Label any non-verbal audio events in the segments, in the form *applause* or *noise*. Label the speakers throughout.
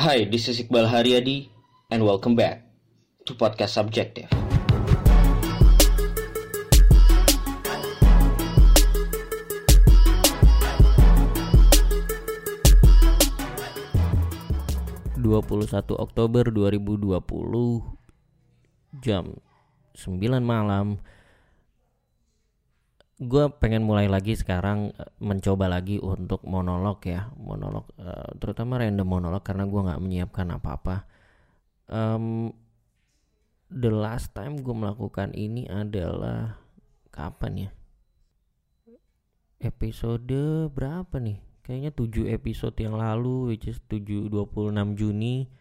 Speaker 1: Hi, this is Iqbal Haryadi and welcome back to Podcast Subjective.
Speaker 2: satu Oktober 2020 jam 9 malam gue pengen mulai lagi sekarang eh, mencoba lagi untuk monolog ya monolog uh, terutama random monolog karena gue nggak menyiapkan apa-apa. Um, the last time gue melakukan ini adalah kapan ya? Episode berapa nih? Kayaknya 7 episode yang lalu which is 7 26 Juni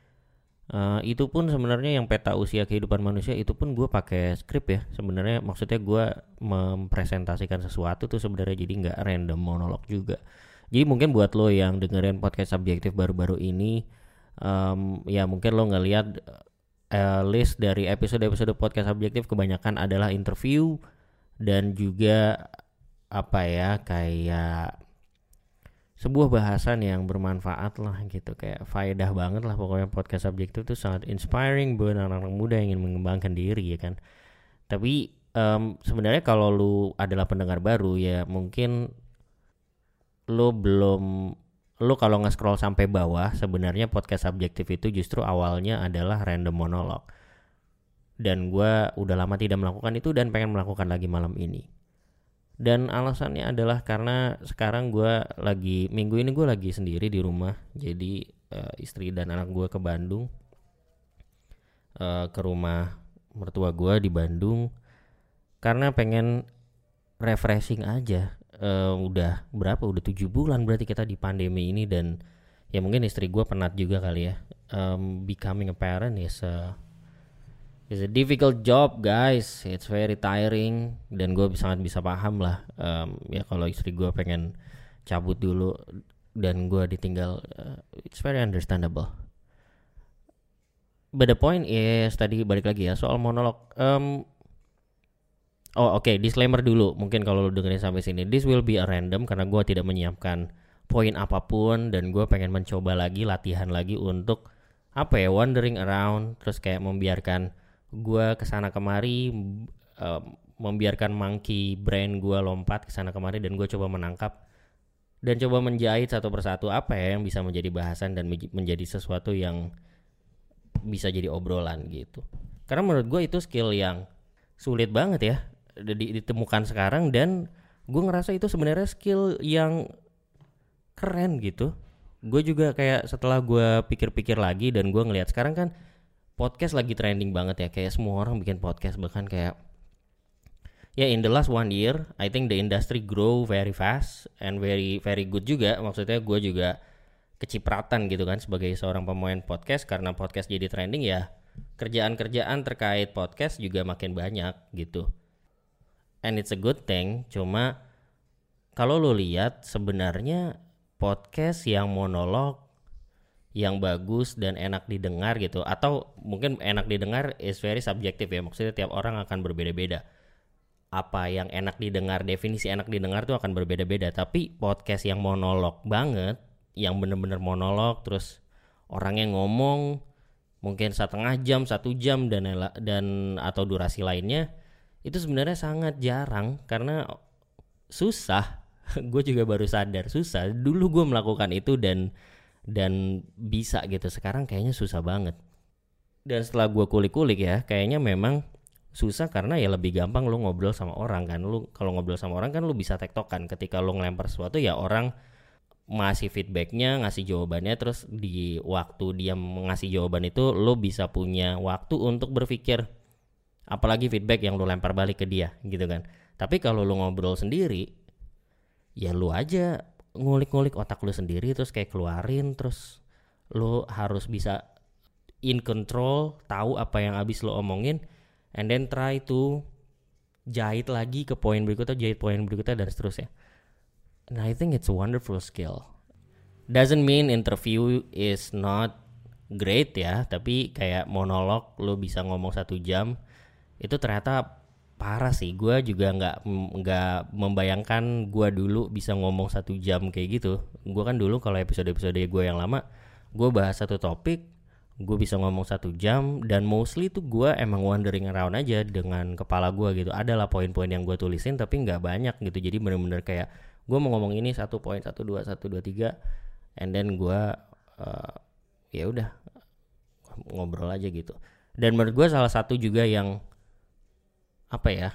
Speaker 2: Uh, itu pun sebenarnya yang peta usia kehidupan manusia itu pun gue pakai skrip ya. Sebenarnya maksudnya gue mempresentasikan sesuatu tuh sebenarnya jadi nggak random monolog juga. Jadi mungkin buat lo yang dengerin podcast subjektif baru-baru ini um, ya mungkin lo ngelihat uh, list dari episode-episode podcast subjektif kebanyakan adalah interview dan juga apa ya kayak sebuah bahasan yang bermanfaat lah gitu kayak faedah banget lah pokoknya podcast subjektif itu sangat inspiring buat anak-anak muda yang ingin mengembangkan diri ya kan? Tapi um, sebenarnya kalau lu adalah pendengar baru ya mungkin lu belum lu kalau nge-scroll sampai bawah sebenarnya podcast subjektif itu justru awalnya adalah random monolog. Dan gue udah lama tidak melakukan itu dan pengen melakukan lagi malam ini dan alasannya adalah karena sekarang gue lagi minggu ini gue lagi sendiri di rumah. Jadi uh, istri dan anak gue ke Bandung. Uh, ke rumah mertua gue di Bandung. Karena pengen refreshing aja. Uh, udah berapa? Udah tujuh bulan berarti kita di pandemi ini dan ya mungkin istri gue penat juga kali ya. Um, becoming a parent is uh, It's a difficult job guys, it's very tiring dan gue sangat bisa paham lah um, ya kalau istri gue pengen cabut dulu dan gue ditinggal, uh, it's very understandable. But the point is tadi balik lagi ya soal monolog. Um, oh oke okay, disclaimer dulu mungkin kalau lo dengerin sampai sini, this will be a random karena gue tidak menyiapkan poin apa pun dan gue pengen mencoba lagi latihan lagi untuk apa ya wandering around terus kayak membiarkan gue ke sana kemari uh, membiarkan monkey brain gue lompat ke sana kemari dan gue coba menangkap dan coba menjahit satu persatu apa ya yang bisa menjadi bahasan dan menjadi sesuatu yang bisa jadi obrolan gitu. Karena menurut gue itu skill yang sulit banget ya ditemukan sekarang dan gue ngerasa itu sebenarnya skill yang keren gitu. Gue juga kayak setelah gue pikir-pikir lagi dan gue ngelihat sekarang kan podcast lagi trending banget ya. Kayak semua orang bikin podcast bahkan kayak ya yeah, in the last one year I think the industry grow very fast and very very good juga. Maksudnya gue juga kecipratan gitu kan sebagai seorang pemain podcast. Karena podcast jadi trending ya kerjaan-kerjaan terkait podcast juga makin banyak gitu. And it's a good thing cuma kalau lo lihat sebenarnya podcast yang monolog yang bagus dan enak didengar gitu. Atau mungkin enak didengar is very subjektif ya. Maksudnya tiap orang akan berbeda-beda. Apa yang enak didengar definisi enak didengar tuh akan berbeda-beda. Tapi podcast yang monolog banget yang bener-bener monolog terus orangnya ngomong mungkin setengah jam satu jam dan dan atau durasi lainnya itu sebenarnya sangat jarang. Karena susah. *laughs* Gue juga baru sadar susah. Dulu gue melakukan itu dan dan bisa gitu. Sekarang kayaknya susah banget. Dan setelah gue kulik-kulik ya kayaknya memang susah karena ya lebih gampang lu ngobrol sama orang kan. Lu kalau ngobrol sama orang kan lu bisa tektokan. Ketika lu ngelempar sesuatu ya orang masih feedbacknya ngasih jawabannya terus di waktu dia ngasih jawaban itu lu bisa punya waktu untuk berpikir. Apalagi feedback yang lu lempar balik ke dia gitu kan. Tapi kalau lu ngobrol sendiri ya lu aja ngulik-ngulik otak lu sendiri terus kayak keluarin terus lu harus bisa in control tahu apa yang habis lu omongin and then try to jahit lagi ke poin berikutnya jahit poin berikutnya dan seterusnya. And I think it's a wonderful skill. Doesn't mean interview is not great ya tapi kayak monolog lu bisa ngomong satu jam itu ternyata parah sih gue juga nggak nggak membayangkan gue dulu bisa ngomong satu jam kayak gitu. Gue kan dulu kalau episode episode gue yang lama gue bahas satu topik gue bisa ngomong satu jam dan mostly tuh gue emang wandering around aja dengan kepala gue gitu. Adalah poin-poin yang gue tulisin tapi nggak banyak gitu. Jadi bener-bener kayak gue mau ngomong ini satu poin satu dua satu dua tiga and then gue uh, ya udah ngobrol aja gitu. Dan menurut gue salah satu juga yang apa ya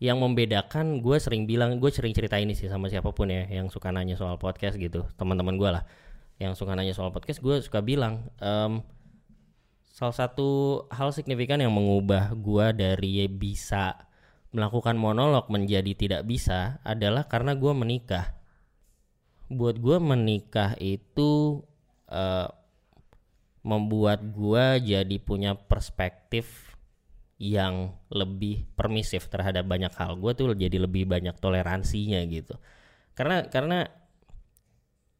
Speaker 2: yang membedakan gue sering bilang gue sering cerita ini sih sama siapa pun ya yang suka nanya soal podcast gitu teman-teman gue lah yang suka nanya soal podcast gue suka bilang um, salah satu hal signifikan yang mengubah gue dari bisa melakukan monolog menjadi tidak bisa adalah karena gue menikah. Buat gue menikah itu uh, membuat gue jadi punya perspektif yang lebih permisif terhadap banyak hal. Gue tuh jadi lebih banyak toleransinya gitu. Karena karena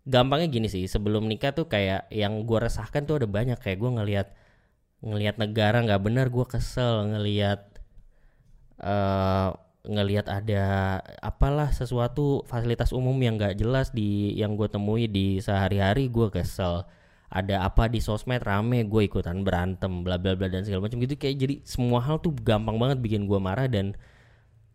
Speaker 2: gampangnya gini sih sebelum nikah tuh kayak yang gue resahkan tuh ada banyak. Kayak gue ngelihat ngelihat negara nggak benar gue kesel ngelihat uh, ngelihat ada apalah sesuatu fasilitas umum yang nggak jelas di yang gue temui di sehari-hari gue kesel ada apa di sosmed rame gue ikutan berantem bla bla bla dan segala macam gitu. Kayak jadi semua hal tuh gampang banget bikin gue marah dan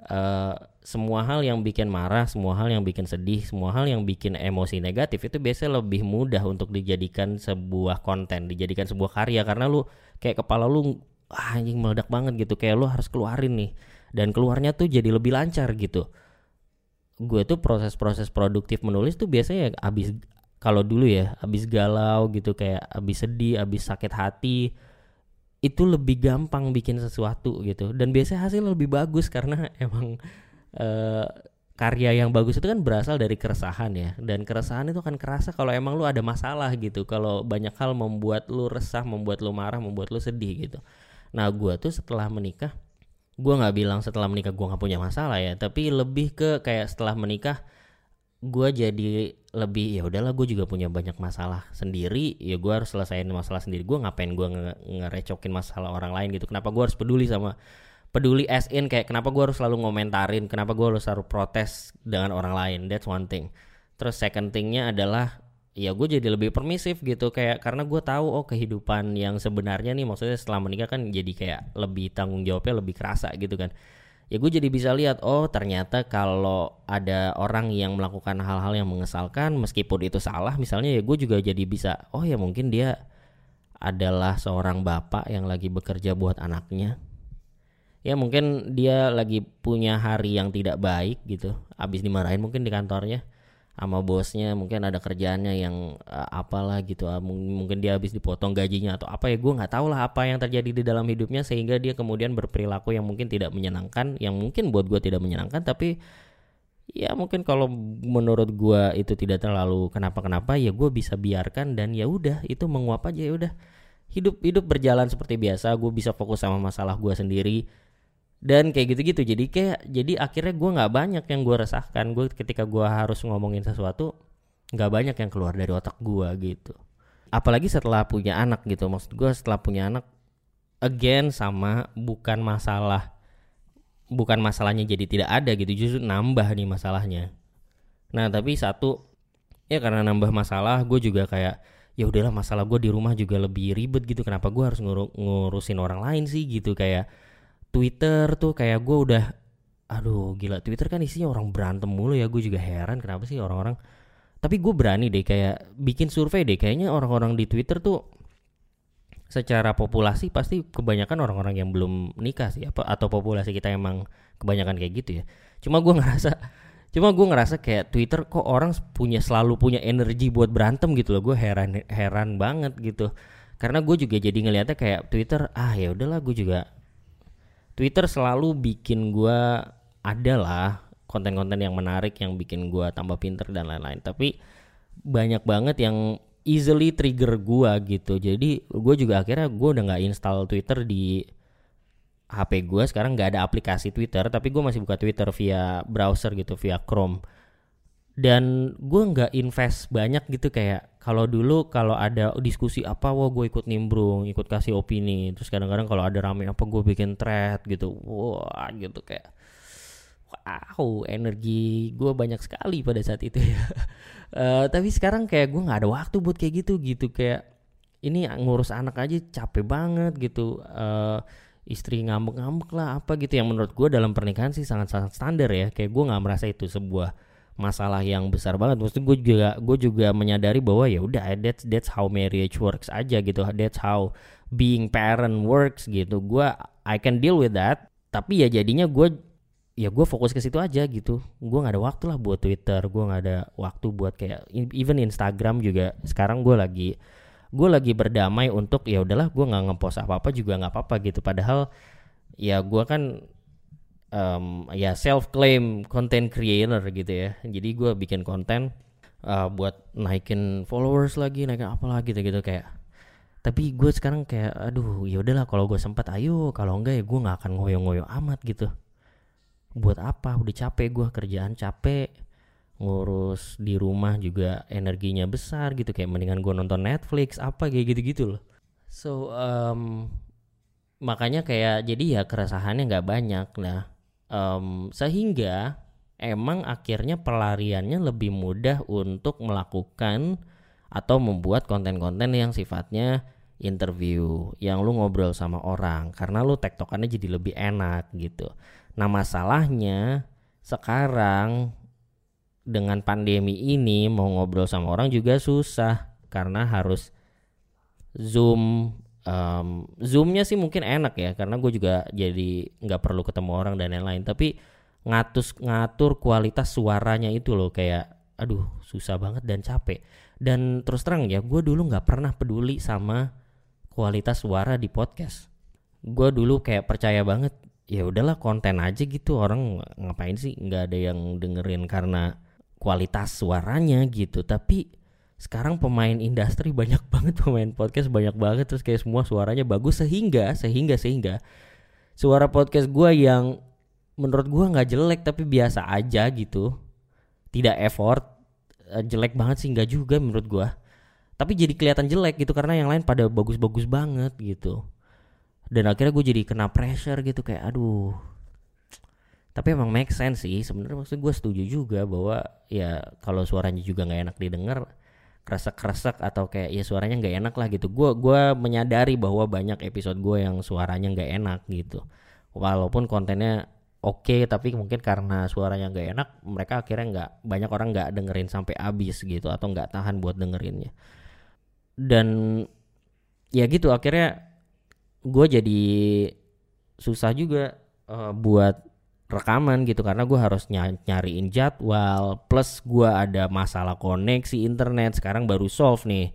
Speaker 2: uh, semua hal yang bikin marah semua hal yang bikin sedih semua hal yang bikin emosi negatif itu biasanya lebih mudah untuk dijadikan sebuah konten dijadikan sebuah karya. Karena lu kayak kepala lu ah, anjing meledak banget gitu. Kayak lu harus keluarin nih. Dan keluarnya tuh jadi lebih lancar gitu. Gue tuh proses-proses produktif menulis tuh biasanya abis kalau dulu ya abis galau gitu kayak abis sedih abis sakit hati itu lebih gampang bikin sesuatu gitu. Dan biasanya hasil lebih bagus karena *laughs* emang uh, karya yang bagus itu kan berasal dari keresahan ya. Dan keresahan itu akan kerasa kalau emang lu ada masalah gitu. Kalau banyak hal membuat lu resah membuat lu marah membuat lu sedih gitu. Nah gue tuh setelah menikah gue nggak bilang setelah menikah gue nggak punya masalah ya. Tapi lebih ke kayak setelah menikah gue jadi lebih ya udahlah gue juga punya banyak masalah sendiri. Ya gue harus selesaiin masalah sendiri. Gue ngapain gue nge ngerecokin masalah orang lain gitu? Kenapa gue harus peduli sama peduli as in kayak kenapa gue harus selalu ngomentarin? Kenapa gue harus selalu protes dengan orang lain? That's one thing. Terus second thingnya adalah ya gue jadi lebih permisif gitu. Kayak karena gue tahu oh kehidupan yang sebenarnya nih maksudnya setelah menikah kan jadi kayak lebih tanggung jawabnya lebih kerasa gitu kan ya gue jadi bisa lihat oh ternyata kalau ada orang yang melakukan hal-hal yang mengesalkan meskipun itu salah misalnya ya gue juga jadi bisa oh ya mungkin dia adalah seorang bapak yang lagi bekerja buat anaknya. Ya mungkin dia lagi punya hari yang tidak baik gitu abis dimarahin mungkin di kantornya sama bosnya mungkin ada kerjaannya yang uh, apalah gitu uh, mungkin dia habis dipotong gajinya atau apa ya gue nggak tahu lah apa yang terjadi di dalam hidupnya sehingga dia kemudian berperilaku yang mungkin tidak menyenangkan yang mungkin buat gue tidak menyenangkan tapi ya mungkin kalau menurut gue itu tidak terlalu kenapa-kenapa ya gue bisa biarkan dan ya udah itu menguap aja ya udah. Hidup hidup berjalan seperti biasa gue bisa fokus sama masalah gue sendiri dan kayak gitu-gitu jadi kayak jadi akhirnya gue nggak banyak yang gue resahkan. Gue ketika gue harus ngomongin sesuatu nggak banyak yang keluar dari otak gue gitu. Apalagi setelah punya anak gitu. Maksud gue setelah punya anak again sama bukan masalah bukan masalahnya jadi tidak ada gitu. Justru nambah nih masalahnya. Nah tapi satu ya karena nambah masalah gue juga kayak ya udahlah masalah gue di rumah juga lebih ribet gitu. Kenapa gue harus ngur ngurusin orang lain sih gitu. Kayak Twitter tuh kayak gue udah aduh gila Twitter kan isinya orang berantem mulu ya gue juga heran kenapa sih orang-orang. Tapi gue berani deh kayak bikin survei deh kayaknya orang-orang di Twitter tuh secara populasi pasti kebanyakan orang-orang yang belum nikah sih apa atau populasi kita emang kebanyakan kayak gitu ya. Cuma gue ngerasa cuma gue ngerasa kayak Twitter kok orang punya selalu punya energi buat berantem gitu loh gue heran heran banget gitu. Karena gue juga jadi ngelihatnya kayak Twitter ah ya udahlah gue juga Twitter selalu bikin gue adalah konten-konten yang menarik yang bikin gue tambah pinter dan lain-lain. Tapi banyak banget yang easily trigger gue gitu. Jadi gue juga akhirnya gue udah nggak install Twitter di HP gue sekarang nggak ada aplikasi Twitter tapi gue masih buka Twitter via browser gitu via Chrome. Dan gue nggak invest banyak gitu kayak kalau dulu kalau ada diskusi apa wah gue ikut nimbrung ikut kasih opini. Terus kadang-kadang kalau ada rame apa gue bikin thread gitu. Wah gitu kayak wow energi gue banyak sekali pada saat itu ya. Uh, *laughs* tapi sekarang kayak gue nggak ada waktu buat kayak gitu gitu. Kayak ini ngurus anak aja capek banget gitu. Uh, istri ngambek-ngambek lah apa gitu. Yang menurut gue dalam pernikahan sih sangat-sangat standar ya. Kayak gue nggak merasa itu sebuah masalah yang besar banget. Maksud gue juga gue juga menyadari bahwa ya udah that's that's how marriage works aja gitu. That's how being parent works gitu. Gue I can deal with that. Tapi ya jadinya gue ya gue fokus ke situ aja gitu. Gue nggak ada waktu lah buat Twitter. Gue nggak ada waktu buat kayak even Instagram juga. Sekarang gue lagi gue lagi berdamai untuk ya udahlah gue nggak ngepost apa apa juga nggak apa apa gitu. Padahal ya gue kan um, ya self claim content creator gitu ya. Jadi gue bikin konten uh, buat naikin followers lagi naikin apa lagi gitu gitu kayak. Tapi gue sekarang kayak aduh ya udahlah kalau gue sempat ayo. Kalau enggak ya gue nggak akan ngoyo-ngoyo amat gitu. Buat apa? Udah capek gue kerjaan capek. Ngurus di rumah juga energinya besar gitu kayak mendingan gue nonton Netflix apa kayak gitu-gitu loh. So um, makanya kayak jadi ya keresahannya nggak banyak. Nah um, sehingga emang akhirnya pelariannya lebih mudah untuk melakukan atau membuat konten-konten yang sifatnya interview yang lu ngobrol sama orang karena lu tektokannya jadi lebih enak gitu. Nah masalahnya sekarang dengan pandemi ini mau ngobrol sama orang juga susah karena harus zoom um, zoomnya sih mungkin enak ya karena gue juga jadi nggak perlu ketemu orang dan lain-lain. Tapi ngatus ngatur kualitas suaranya itu loh kayak aduh susah banget dan capek. Dan terus terang ya gue dulu nggak pernah peduli sama kualitas suara di podcast. Gue dulu kayak percaya banget ya udahlah konten aja gitu orang ngapain sih? Nggak ada yang dengerin karena kualitas suaranya gitu. Tapi sekarang pemain industri banyak *laughs* banget pemain podcast banyak banget terus kayak semua suaranya bagus sehingga sehingga sehingga suara podcast gue yang menurut gue nggak jelek tapi biasa aja gitu. Tidak effort eh, jelek banget sih nggak juga menurut gue tapi jadi kelihatan jelek gitu karena yang lain pada bagus-bagus banget gitu. Dan akhirnya gue jadi kena pressure gitu kayak aduh. Tapi emang make sense sih sebenarnya maksud gue setuju juga bahwa ya kalau suaranya juga nggak enak didengar kresek kresek atau kayak ya suaranya nggak enak lah gitu. Gue gua menyadari bahwa banyak episode gue yang suaranya nggak enak gitu. Walaupun kontennya oke okay, tapi mungkin karena suaranya nggak enak mereka akhirnya nggak banyak orang nggak dengerin sampai habis gitu atau nggak tahan buat dengerinnya. Dan ya gitu akhirnya gue jadi susah juga uh, buat rekaman gitu karena gue harus ny nyariin jadwal plus gue ada masalah koneksi internet sekarang baru solve nih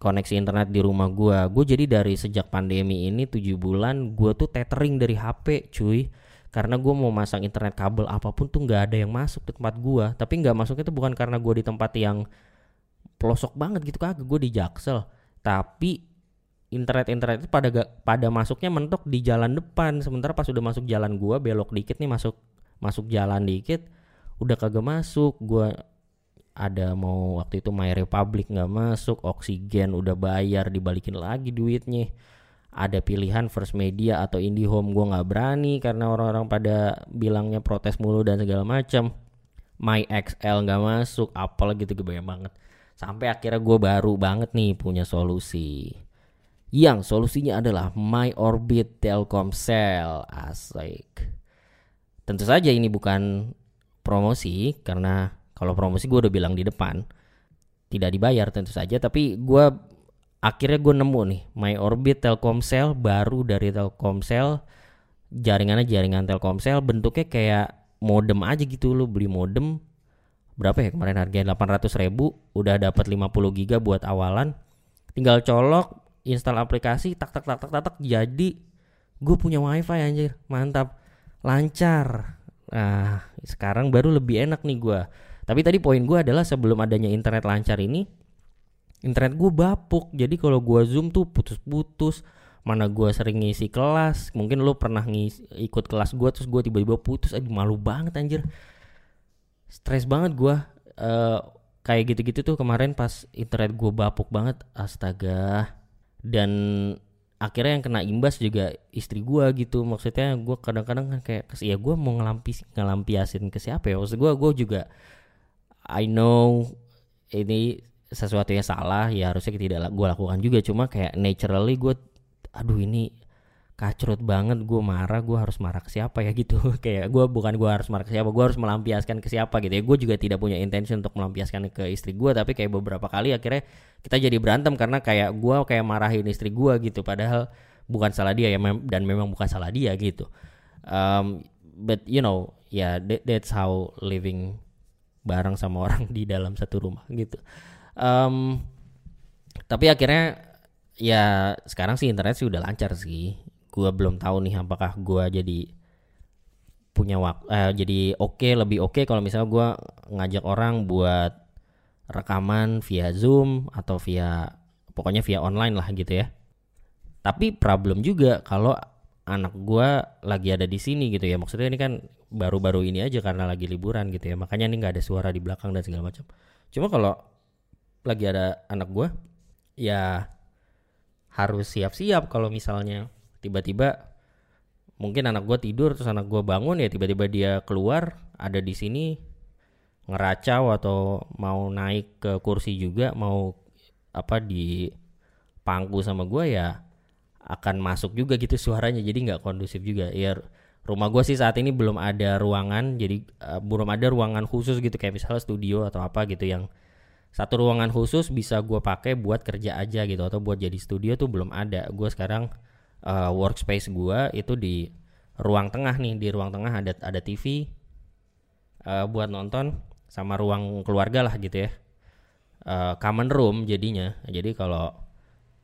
Speaker 2: koneksi internet di rumah gue gue jadi dari sejak pandemi ini tujuh bulan gue tuh tethering dari HP cuy. Karena gue mau masang internet kabel apa pun tuh nggak ada yang masuk ke tempat gue tapi nggak masuk itu bukan karena gue di tempat yang pelosok banget gitu kagak. Gue di Jaksel. Tapi internet-internet itu pada gak, pada masuknya mentok di jalan depan. Sementara pas udah masuk jalan gua belok dikit nih masuk masuk jalan dikit udah kagak masuk. Gua ada mau waktu itu My Republic nggak masuk oksigen udah bayar dibalikin lagi duitnya. Ada pilihan First Media atau IndiHome gua nggak berani karena orang-orang pada bilangnya protes mulu dan segala macam My XL nggak masuk apalagi gitu banyak banget. Sampai akhirnya gue baru banget nih punya solusi yang solusinya adalah My Orbit Telkomsel. Asik. Tentu saja ini bukan promosi karena kalau promosi gue udah bilang di depan tidak dibayar tentu saja tapi gue akhirnya gue nemu nih My Orbit Telkomsel baru dari Telkomsel jaringannya jaringan Telkomsel bentuknya kayak modem aja gitu lo beli modem berapa ya kemarin harganya 800 ribu udah dapat 50 giga buat awalan tinggal colok install aplikasi tak tak tak tak tak, tak jadi gue punya wifi anjir. Mantap. Lancar. Nah sekarang baru lebih enak nih gue tapi tadi poin gue adalah sebelum adanya internet lancar ini internet gue bapuk. Jadi kalau gue zoom tuh putus-putus. Mana gue sering ngisi kelas. Mungkin lo pernah ngisi, ikut kelas gue terus gue tiba-tiba putus. Aduh malu banget anjir. Stres banget gue uh, kayak gitu-gitu tuh kemarin pas internet gue bapuk banget. Astaga dan akhirnya yang kena imbas juga istri gue gitu. Maksudnya gue kadang-kadang kan kayak ya gue mau ngelampis ngelampiasin ke siapa ya? Maksud gue gue juga I know ini sesuatu yang salah ya harusnya tidak gue lakukan juga. Cuma kayak naturally gue aduh ini kacrut banget gue marah gue harus marah ke siapa ya gitu. *laughs* Kayak gue bukan gue harus marah ke siapa gue harus melampiaskan ke siapa gitu ya. Gue juga tidak punya intention untuk melampiaskan ke istri gue tapi kayak beberapa kali akhirnya kita jadi berantem karena kayak gue kayak marahin istri gue gitu. Padahal bukan salah dia ya dan memang bukan salah dia gitu. Um, but you know ya yeah, that, that's how living bareng sama *laughs* orang di dalam satu rumah gitu. Um, tapi akhirnya ya sekarang sih internet sih udah lancar sih gue belum tahu nih apakah gue jadi punya waktu eh, jadi oke okay, lebih oke okay kalau misalnya gue ngajak orang buat rekaman via zoom atau via pokoknya via online lah gitu ya. Tapi problem juga kalau anak gue lagi ada di sini gitu ya. Maksudnya ini kan baru-baru ini aja karena lagi liburan gitu ya. Makanya ini nggak ada suara di belakang dan segala macam. Cuma kalau lagi ada anak gue ya harus siap-siap kalau misalnya tiba-tiba mungkin anak gue tidur terus anak gue bangun ya tiba-tiba dia keluar ada di sini ngeracau atau mau naik ke kursi juga mau apa di pangku sama gue ya akan masuk juga gitu suaranya jadi nggak kondusif juga. Ya rumah gue sih saat ini belum ada ruangan jadi uh, belum ada ruangan khusus gitu kayak misalnya studio atau apa gitu yang satu ruangan khusus bisa gue pakai buat kerja aja gitu atau buat jadi studio tuh belum ada. Gue sekarang uh, workspace gua itu di ruang tengah nih di ruang tengah ada ada TV uh, eh, buat nonton sama ruang keluarga lah gitu ya. Uh, common room jadinya. Jadi kalau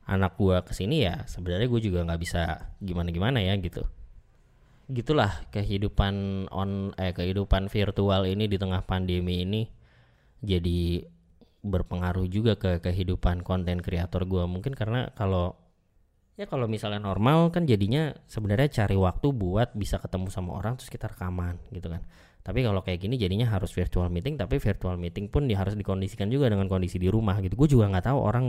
Speaker 2: anak gua ke sini ya sebenarnya gue juga nggak bisa gimana gimana ya gitu. Gitulah kehidupan on eh kehidupan virtual ini di tengah pandemi ini jadi berpengaruh juga ke kehidupan konten kreator gue mungkin karena kalau ya kalau misalnya normal kan jadinya sebenarnya cari waktu buat bisa ketemu sama orang terus kita rekaman gitu kan. Tapi kalau kayak gini jadinya harus virtual meeting tapi virtual meeting pun dia harus dikondisikan juga dengan kondisi di rumah gitu. Gue juga nggak tahu orang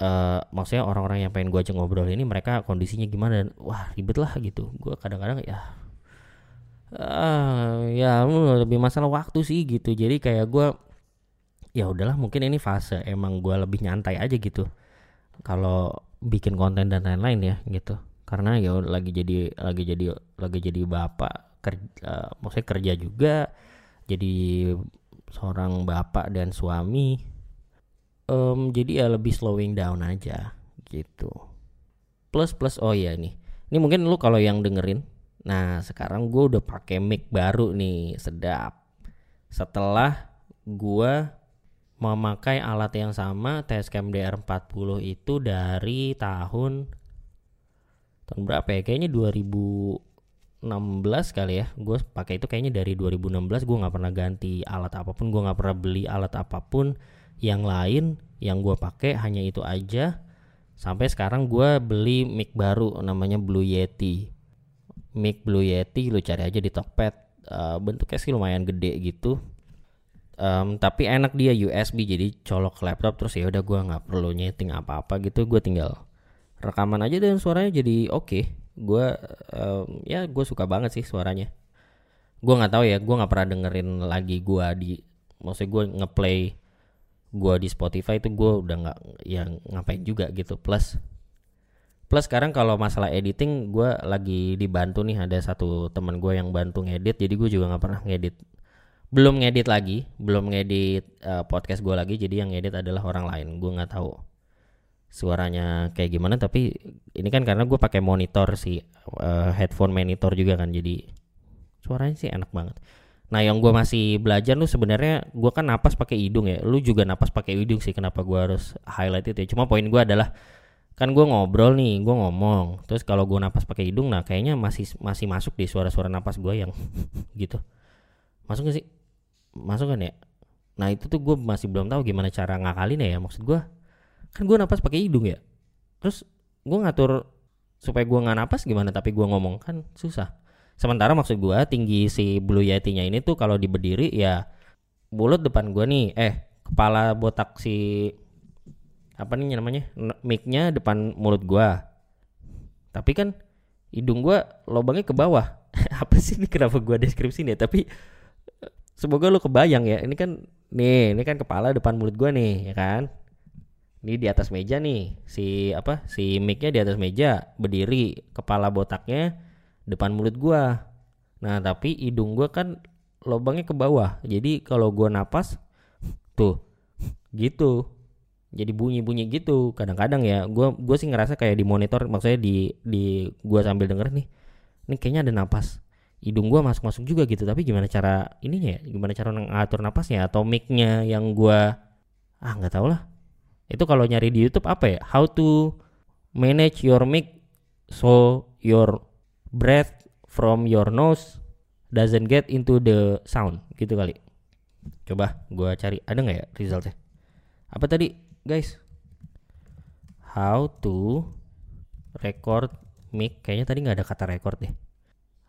Speaker 2: uh, maksudnya orang-orang yang pengen gue aja ngobrol ini mereka kondisinya gimana dan wah ribet lah gitu. Gue kadang-kadang ya uh, ya lebih masalah waktu sih gitu. Jadi kayak gue ya udahlah mungkin ini fase emang gue lebih nyantai aja gitu. Kalau bikin konten dan lain-lain ya gitu. Karena ya lagi jadi lagi jadi lagi jadi bapak kerja uh, maksudnya kerja juga jadi seorang bapak dan suami um, jadi ya lebih slowing down aja gitu. Plus plus oh ya nih ini mungkin lu kalau yang dengerin nah sekarang gue udah pakai mic baru nih sedap. Setelah gue memakai alat yang sama Tascam DR40 itu dari tahun tahun berapa ya? Kayaknya 2016 kali ya. Gue pakai itu kayaknya dari 2016 gue nggak pernah ganti alat apa pun gue nggak pernah beli alat apa pun. Yang lain yang gue pakai hanya itu aja. Sampai sekarang gue beli mic baru namanya Blue Yeti. Mic Blue Yeti lu cari aja di Tokped. Uh, bentuknya sih lumayan gede gitu um, tapi enak dia USB jadi colok laptop terus ya udah gue nggak perlu nyeting apa-apa gitu gue tinggal rekaman aja dan suaranya jadi oke okay. gue um, ya gue suka banget sih suaranya gue nggak tahu ya gue nggak pernah dengerin lagi gue di maksudnya gue ngeplay gue di Spotify itu gue udah nggak yang ngapain juga gitu plus plus sekarang kalau masalah editing gue lagi dibantu nih ada satu teman gue yang bantu ngedit jadi gue juga nggak pernah ngedit belum ngedit lagi belum ngedit uh, podcast gue lagi jadi yang ngedit adalah orang lain. Gue nggak tahu suaranya kayak gimana tapi ini kan karena gue pakai monitor sih uh, headphone monitor juga kan jadi suaranya sih enak banget. Nah yang gue masih belajar lu sebenarnya gue kan napas pakai hidung ya. Lu juga napas pakai hidung sih kenapa gue harus highlight itu ya. Cuma poin gue adalah kan gue ngobrol nih gue ngomong. Terus kalau gue napas pakai hidung nah kayaknya masih masih masuk di suara-suara napas gue yang *laughs* gitu. Masuk gak sih masuk kan ya. Nah itu tuh gue masih belum tahu gimana cara ngakalin ya maksud gue kan gue napas pakai hidung ya. Terus gue ngatur supaya gue nggak napas gimana tapi gue ngomong kan susah. Sementara maksud gue tinggi si blue yeti-nya ini tuh kalau di berdiri ya mulut depan gue nih eh kepala botak si apa nih namanya mic-nya depan mulut gue tapi kan hidung gue lubangnya ke bawah. *laughs* Apa sih ini? Kenapa gue deskripsi nih tapi semoga lu kebayang ya ini kan nih ini kan kepala depan mulut gue nih ya kan? Ini di atas meja nih si apa si micnya di atas meja berdiri kepala botaknya depan mulut gue nah tapi hidung gue kan lubangnya ke bawah jadi kalau gue napas tuh gitu. Jadi bunyi-bunyi gitu kadang-kadang ya gue gue sih ngerasa kayak di monitor maksudnya di di gue sambil denger nih ini kayaknya ada napas hidung gue masuk-masuk juga gitu. Tapi gimana cara ininya ya? Gimana cara ngatur napasnya atau micnya yang gue ah nggak tau lah. Itu kalau nyari di YouTube apa ya? How to manage your mic so your breath from your nose doesn't get into the sound. Gitu kali. Coba gue cari. Ada nggak ya resultnya apa tadi guys? How to record mic. Kayaknya tadi nggak ada kata record deh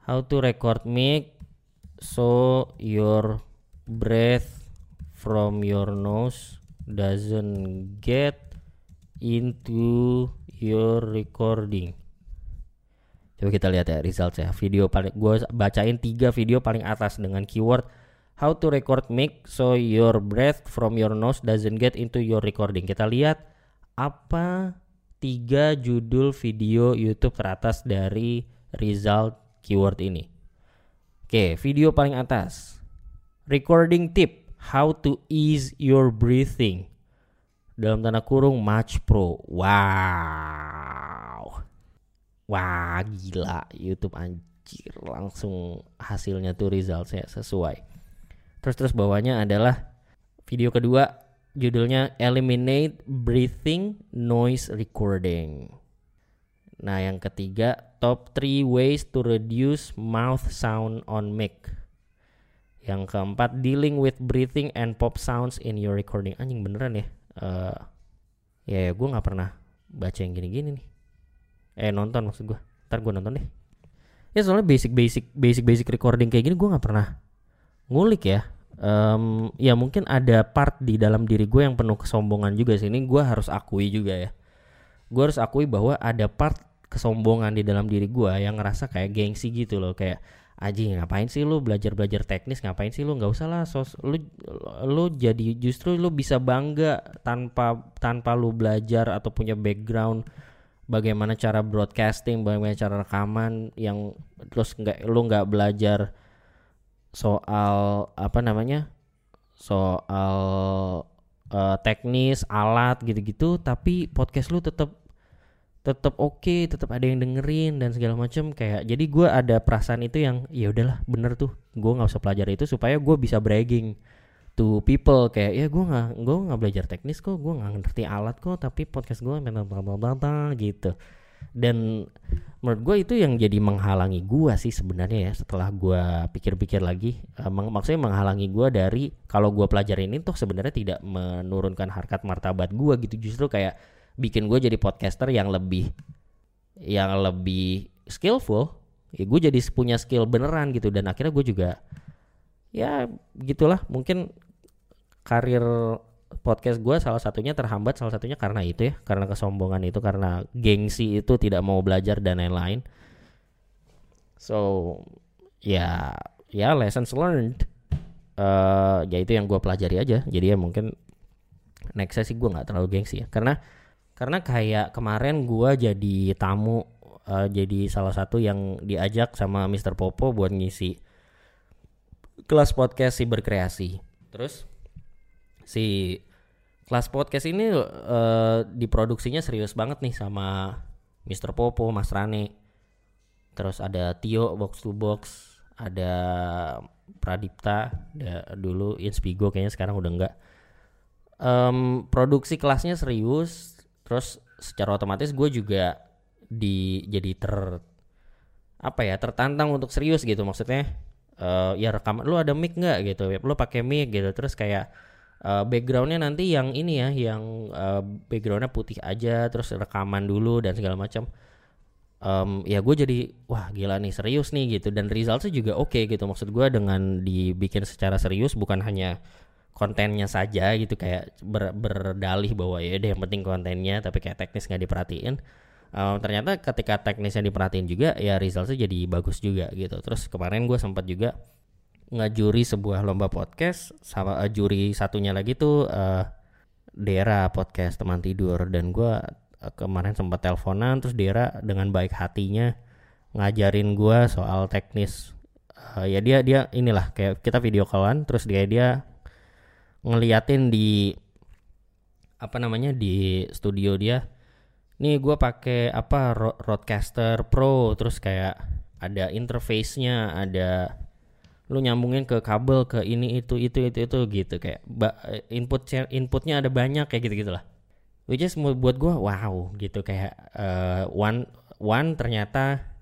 Speaker 2: how to record mic. So your breath from your nose doesn't get into your recording. Coba kita lihat ya results ya. Video paling gue bacain tiga video paling atas dengan keyword how to record mic. So your breath from your nose doesn't get into your recording. Kita lihat apa tiga judul video YouTube teratas dari result keyword ini. Oke, video paling atas. Recording tip, how to ease your breathing. Dalam tanda kurung Match Pro. Wow. Wah, gila YouTube anjir langsung hasilnya tuh resultnya sesuai. Terus terus bawahnya adalah video kedua judulnya Eliminate Breathing Noise Recording. Nah, yang ketiga top 3 ways to reduce mouth sound on mic. Yang keempat dealing with breathing and pop sounds in your recording. Anjing beneran ya. Uh, ya, ya gue nggak pernah baca yang gini-gini nih. Eh nonton maksud gue. Ntar gue nonton deh. Ya soalnya basic basic basic basic recording kayak gini gue nggak pernah ngulik ya um, ya mungkin ada part di dalam diri gue yang penuh kesombongan juga sih ini gue harus akui juga ya gue harus akui bahwa ada part kesombongan di dalam diri gue yang ngerasa kayak gengsi gitu loh kayak Aji ngapain sih lu belajar belajar teknis? Ngapain sih lu? Nggak usah lah sos lu lu jadi justru lu bisa bangga tanpa tanpa lu belajar atau punya background bagaimana cara broadcasting bagaimana cara rekaman yang terus nggak lu nggak belajar soal apa namanya soal uh, teknis alat gitu-gitu tapi podcast lu tetap tetap oke okay, tetap ada yang dengerin dan segala macam kayak jadi gue ada perasaan itu yang ya udahlah bener tuh. Gue nggak usah pelajari itu supaya gue bisa bragging to people. Kayak ya gue nggak gue nggak belajar teknis kok gue nggak ngerti alat kok tapi podcast gue gitu. Dan menurut gue itu yang jadi menghalangi gue sih sebenarnya ya setelah gue pikir-pikir lagi. Uh, maksudnya menghalangi gue dari kalau gue pelajarin ini tuh sebenarnya tidak menurunkan harkat martabat gue gitu. Justru kayak bikin gue jadi podcaster yang lebih yang lebih skillful ya gue jadi punya skill beneran gitu. Dan akhirnya gue juga ya gitulah. Mungkin karir podcast gue salah satunya terhambat salah satunya karena itu ya. Karena kesombongan itu karena gengsi itu tidak mau belajar dan lain-lain. So ya ya lessons learned. Uh, ya itu yang gue pelajari aja. Jadi ya mungkin next sih gue nggak terlalu gengsi ya. Karena karena kayak kemarin gue jadi tamu uh, jadi salah satu yang diajak sama Mr. Popo buat ngisi kelas podcast si berkreasi terus si kelas podcast ini uh, diproduksinya serius banget nih sama Mr. Popo, Mas Rane. Terus ada Tio Box to Box, ada Pradipta, ada dulu Inspigo kayaknya sekarang udah enggak. Um, produksi kelasnya serius, terus secara otomatis gue juga di jadi ter apa ya tertantang untuk serius gitu. Maksudnya uh, ya rekaman lu ada mic nggak? gitu. Lu pakai mic gitu. Terus kayak uh, backgroundnya nanti yang ini ya yang uh, backgroundnya putih aja terus rekaman dulu dan segala macam. Um, ya gue jadi wah gila nih serius nih gitu. Dan resultnya juga oke okay, gitu. Maksud gue dengan dibikin secara serius bukan hanya kontennya saja gitu kayak ber, berdalih bahwa ya deh yang penting kontennya tapi kayak teknis nggak diperhatiin. Um, ternyata ketika teknisnya diperhatiin juga ya resultnya jadi bagus juga gitu. Terus kemarin gue sempat juga ngajuri sebuah lomba podcast sama uh, juri satunya lagi tuh uh, Dera podcast teman tidur. Dan gua uh, kemarin sempat teleponan terus Dera dengan baik hatinya ngajarin gua soal teknis. Uh, ya dia dia inilah kayak kita video callan terus dia dia ngeliatin di apa namanya di studio dia nih gua pakai apa Rodecaster Pro. Terus kayak ada interface-nya ada lu nyambungin ke kabel ke ini itu itu itu itu gitu. Kayak input inputnya ada banyak kayak gitu gitulah which is buat gue wow gitu. Kayak uh, one one ternyata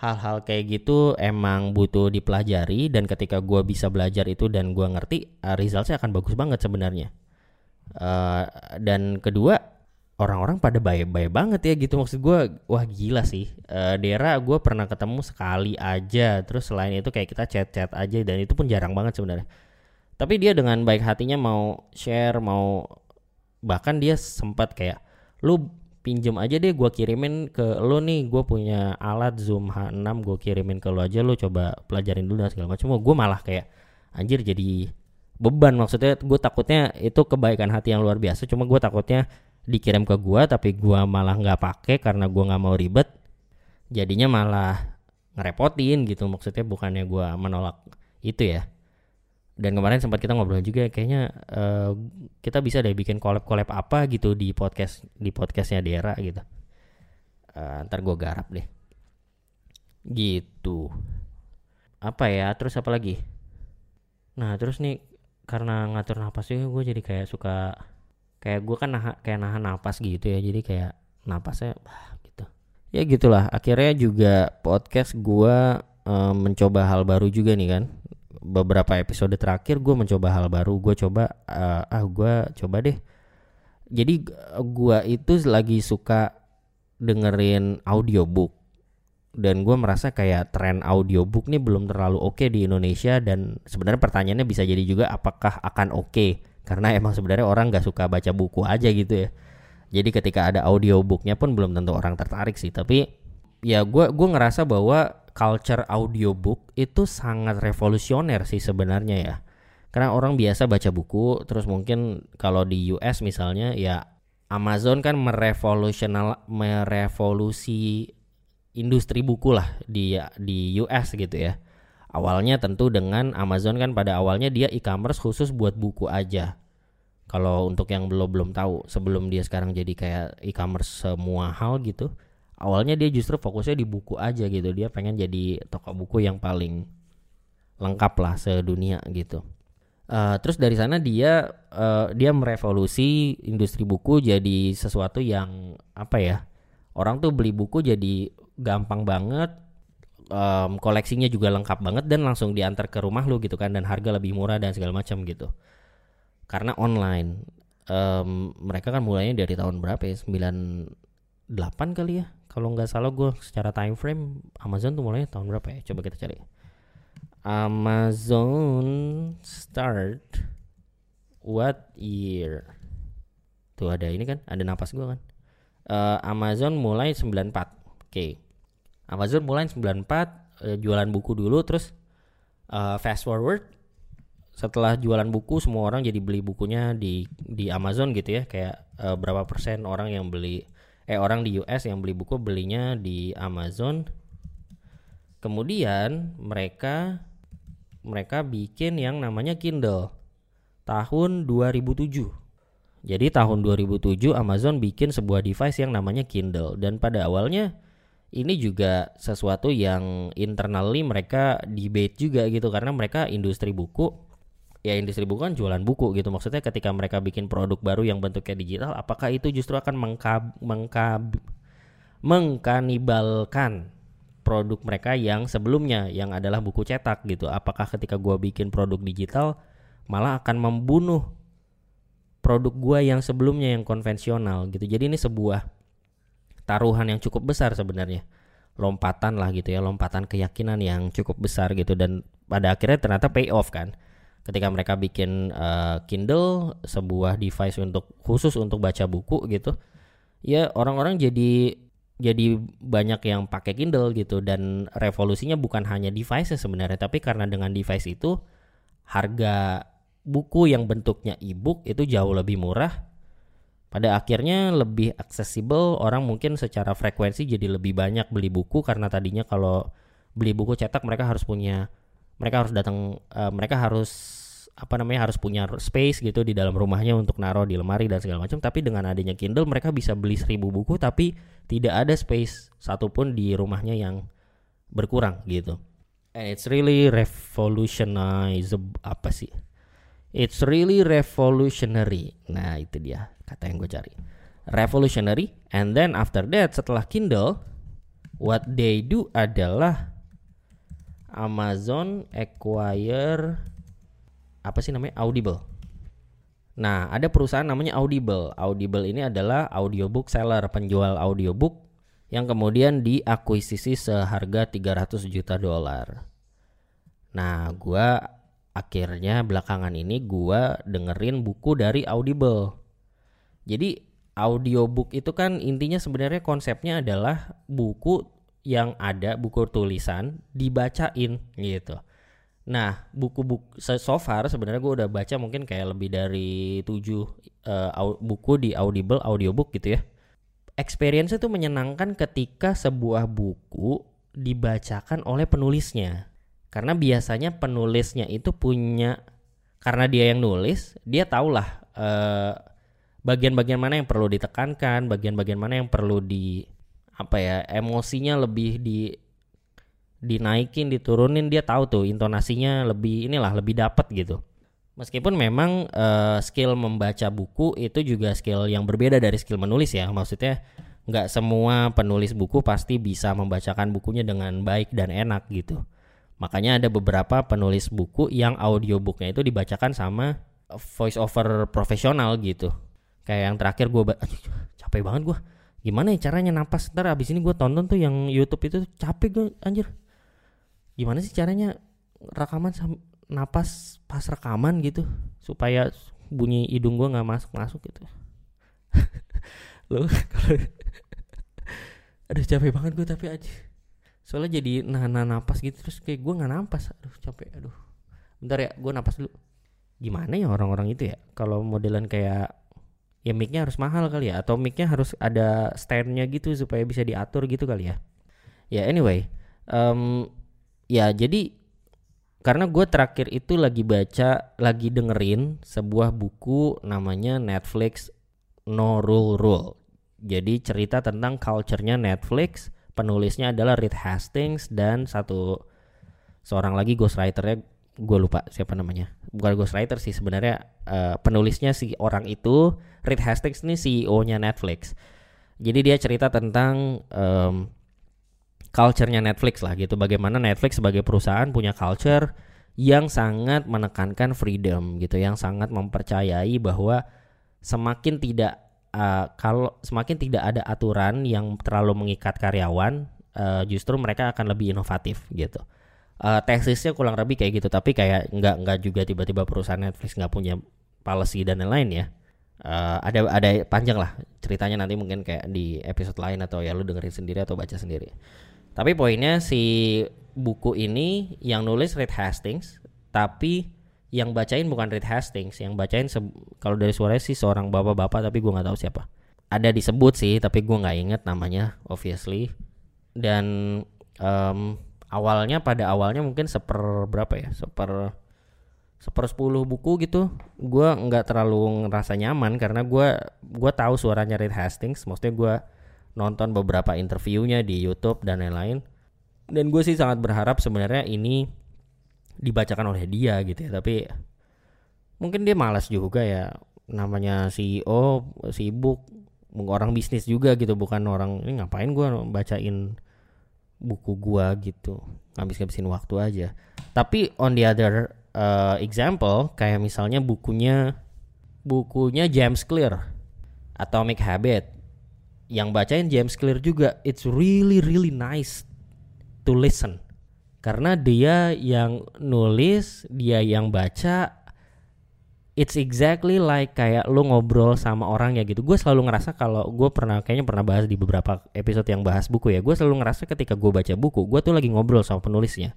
Speaker 2: hal-hal kayak gitu emang butuh dipelajari dan ketika gue bisa belajar itu dan gue ngerti uh, resultnya akan bagus banget sebenarnya. Uh, dan kedua orang-orang pada baik-baik banget ya gitu. Maksud gue wah gila sih. Uh, Dera gue pernah ketemu sekali aja. Terus selain itu kayak kita chat-chat aja dan itu pun jarang banget sebenarnya. Tapi dia dengan baik hatinya mau share mau bahkan dia sempat kayak lu pinjem aja deh gue kirimin ke lu nih. Gue punya alat zoom H6 gue kirimin ke lu aja lu coba pelajarin dulu dan segala macam. Gue malah kayak anjir jadi beban. Maksudnya gue takutnya itu kebaikan hati yang luar biasa. Cuma gue takutnya dikirim ke gua tapi gua malah nggak pakai karena gua nggak mau ribet jadinya malah ngerepotin gitu. Maksudnya bukannya gua menolak itu ya dan kemarin sempat kita ngobrol juga kayaknya uh, kita bisa deh bikin collab collab apa gitu di podcast di podcastnya Dera gitu. Uh, ntar gue garap deh. Gitu. Apa ya terus apa lagi? Nah terus nih karena ngatur napas juga gue jadi kayak suka kayak gue kan nah, kayak nahan napas gitu ya jadi kayak napasnya bah, gitu. Ya gitulah akhirnya juga podcast gue um, mencoba hal baru juga nih kan beberapa episode terakhir gue mencoba hal baru. Gue coba uh, ah gue coba deh. Jadi gue itu lagi suka dengerin audiobook. Dan gue merasa kayak tren audiobook nih belum terlalu oke okay di Indonesia. Dan sebenarnya pertanyaannya bisa jadi juga apakah akan oke? Okay karena emang sebenarnya orang nggak suka baca buku aja gitu ya. Jadi ketika ada audiobooknya pun belum tentu orang tertarik sih. Tapi ya gue gue ngerasa bahwa culture audiobook itu sangat revolusioner sih sebenarnya ya karena orang biasa baca buku terus mungkin kalau di US misalnya ya Amazon kan merevolusional merevolusi industri buku lah di di US gitu ya Awalnya tentu dengan Amazon kan pada awalnya dia e-commerce khusus buat buku aja. Kalau untuk yang belum belum tahu sebelum dia sekarang jadi kayak e-commerce semua hal gitu, awalnya dia justru fokusnya di buku aja gitu. Dia pengen jadi toko buku yang paling lengkap lah sedunia gitu. Uh, terus dari sana dia uh, dia merevolusi industri buku jadi sesuatu yang apa ya orang tuh beli buku jadi gampang banget um, koleksinya juga lengkap banget dan langsung diantar ke rumah lu gitu kan dan harga lebih murah dan segala macam gitu karena online um, mereka kan mulainya dari tahun berapa ya 98 kali ya kalau nggak salah gue secara time frame Amazon tuh mulainya tahun berapa ya? Coba kita cari. Amazon start what year? Tuh ada ini kan ada napas gue kan. Uh, Amazon mulai 94 oke. Okay. Amazon mulai 94 uh, eh, jualan buku dulu terus uh, fast forward. Setelah jualan buku semua orang jadi beli bukunya di di Amazon gitu ya. Kayak uh, berapa persen orang yang beli eh orang di US yang beli buku belinya di Amazon. Kemudian mereka mereka bikin yang namanya Kindle. Tahun 2007 jadi tahun 2007 Amazon bikin sebuah device yang namanya Kindle. Dan pada awalnya ini juga sesuatu yang internally mereka debate juga gitu. Karena mereka industri buku ya industri buku kan jualan buku gitu. Maksudnya ketika mereka bikin produk baru yang bentuknya digital apakah itu justru akan mengkab mengkab mengkanibalkan produk mereka yang sebelumnya yang adalah buku cetak gitu? Apakah ketika gua bikin produk digital malah akan membunuh produk gua yang sebelumnya yang konvensional gitu? Jadi ini sebuah taruhan yang cukup besar sebenarnya. Lompatan lah gitu ya lompatan keyakinan yang cukup besar gitu. Dan pada akhirnya ternyata pay off kan ketika mereka bikin uh, Kindle sebuah device untuk khusus untuk baca buku gitu ya orang-orang jadi jadi banyak yang pakai Kindle gitu. Dan revolusinya bukan hanya device sebenarnya tapi karena dengan device itu harga buku yang bentuknya e-book itu jauh lebih murah. Pada akhirnya lebih aksesibel orang mungkin secara frekuensi jadi lebih banyak beli buku karena tadinya kalau beli buku cetak mereka harus punya mereka harus datang uh, mereka harus apa namanya harus punya space gitu di dalam rumahnya untuk naruh di lemari dan segala macam. Tapi dengan adanya Kindle mereka bisa beli seribu buku tapi tidak ada space satupun di rumahnya yang berkurang gitu. And it's really revolutionize apa sih? It's really revolutionary. Nah itu dia kata yang gue cari. Revolutionary and then after that setelah Kindle what they do adalah Amazon acquire apa sih namanya Audible. Nah, ada perusahaan namanya Audible. Audible ini adalah audiobook seller, penjual audiobook yang kemudian diakuisisi seharga 300 juta dolar. Nah, gua akhirnya belakangan ini gua dengerin buku dari Audible. Jadi audiobook itu kan intinya sebenarnya konsepnya adalah buku yang ada buku tulisan dibacain gitu. Nah, buku-buku so far sebenarnya gue udah baca mungkin kayak lebih dari tujuh uh, buku di Audible audiobook gitu ya. Experience itu menyenangkan ketika sebuah buku dibacakan oleh penulisnya. Karena biasanya penulisnya itu punya karena dia yang nulis, dia tahulah uh, bagian-bagian mana yang perlu ditekankan, bagian-bagian mana yang perlu di apa ya, emosinya lebih di dinaikin diturunin dia tahu tuh intonasinya lebih inilah lebih dapat gitu. Meskipun memang uh, skill membaca buku itu juga skill yang berbeda dari skill menulis ya. Maksudnya nggak semua penulis buku pasti bisa membacakan bukunya dengan baik dan enak gitu. Makanya ada beberapa penulis buku yang audiobooknya itu dibacakan sama voice over profesional gitu. Kayak yang terakhir gue *laughs* capek banget gue gimana ya caranya napas? Ntar abis ini gue tonton tuh yang YouTube itu capek gue anjir. Gimana sih caranya rekaman napas pas rekaman gitu supaya bunyi hidung gue nggak masuk masuk gitu. *laughs* Lo kalau *laughs* aduh capek banget gue tapi aja soalnya jadi nahan napas gitu terus kayak gue nggak napas. Aduh capek aduh. Bentar ya gue napas dulu. Gimana ya orang-orang itu ya? Kalau modelan kayak ya micnya harus mahal kali ya atau micnya harus ada standnya gitu supaya bisa diatur gitu kali ya. Ya anyway um, ya jadi karena gue terakhir itu lagi baca lagi dengerin sebuah buku namanya Netflix No Rule Rule. Jadi cerita tentang culture-nya Netflix penulisnya adalah Reed Hastings dan satu seorang lagi ghostwriternya gue lupa siapa namanya bukan ghostwriter sih sebenarnya uh, penulisnya si orang itu Reed Hastings ini CEO-nya Netflix jadi dia cerita tentang um, culture-nya Netflix lah gitu. Bagaimana Netflix sebagai perusahaan punya culture yang sangat menekankan freedom gitu, yang sangat mempercayai bahwa semakin tidak uh, kalau semakin tidak ada aturan yang terlalu mengikat karyawan, uh, justru mereka akan lebih inovatif gitu. Uh, tesisnya kurang lebih kayak gitu, tapi kayak nggak nggak juga tiba-tiba perusahaan Netflix nggak punya policy dan lain-lain ya. Uh, ada ada panjang lah ceritanya nanti mungkin kayak di episode lain atau ya lu dengerin sendiri atau baca sendiri. Tapi poinnya si buku ini yang nulis Reed Hastings, tapi yang bacain bukan Reed Hastings, yang bacain kalau dari suaranya sih seorang bapak-bapak tapi gue nggak tahu siapa. Ada disebut sih, tapi gue nggak inget namanya, obviously. Dan um, awalnya pada awalnya mungkin seper berapa ya, seper seper sepuluh buku gitu. Gue nggak terlalu ngerasa nyaman karena gue gue tahu suaranya Reed Hastings. Maksudnya gue nonton beberapa interviewnya di YouTube dan lain-lain. Dan gue sih sangat berharap sebenarnya ini dibacakan oleh dia gitu ya. Tapi mungkin dia malas juga ya. Namanya CEO sibuk orang bisnis juga gitu bukan orang ini ngapain gue bacain buku gue gitu. Ngabis-ngabisin waktu aja. Tapi on the other uh, example kayak misalnya bukunya bukunya James Clear Atomic Habit. Yang bacain James Clear juga it's really really nice to listen. Karena dia yang nulis dia yang baca it's exactly like kayak lu ngobrol sama orang ya gitu. Gue selalu ngerasa kalau gue pernah kayaknya pernah bahas di beberapa episode yang bahas buku ya. Gue selalu ngerasa ketika gue baca buku, gue tuh lagi ngobrol sama penulisnya.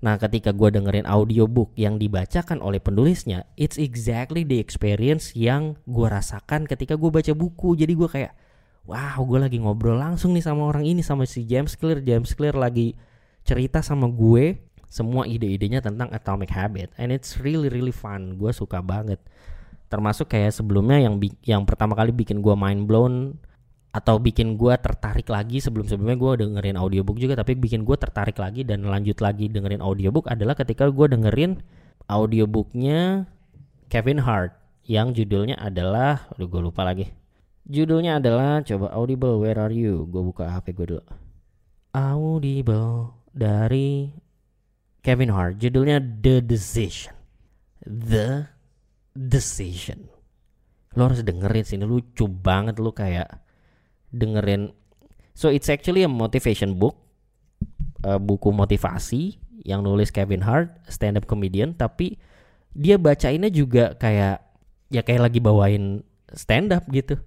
Speaker 2: Nah, ketika gue dengerin audiobook yang dibacakan oleh penulisnya, it's exactly the experience yang gue rasakan ketika gue baca buku. Jadi gue kayak, wow, gue lagi ngobrol langsung nih sama orang ini sama si James Clear. James Clear lagi cerita sama gue semua ide-idenya tentang Atomic Habit, and it's really really fun. Gue suka banget. Termasuk kayak sebelumnya yang yang pertama kali bikin gue mind blown atau bikin gue tertarik lagi sebelum sebelumnya gue dengerin audiobook juga tapi bikin gue tertarik lagi dan lanjut lagi dengerin audiobook adalah ketika gue dengerin audiobooknya Kevin Hart yang judulnya adalah aduh gue lupa lagi judulnya adalah coba Audible Where Are You gue buka HP gue dulu Audible dari Kevin Hart judulnya The Decision. The Decision. Lo harus dengerin sini lucu banget lo kayak dengerin. So it's actually a motivation book uh, buku motivasi yang nulis Kevin Hart stand up comedian tapi dia bacainnya juga kayak ya kayak lagi bawain stand up gitu.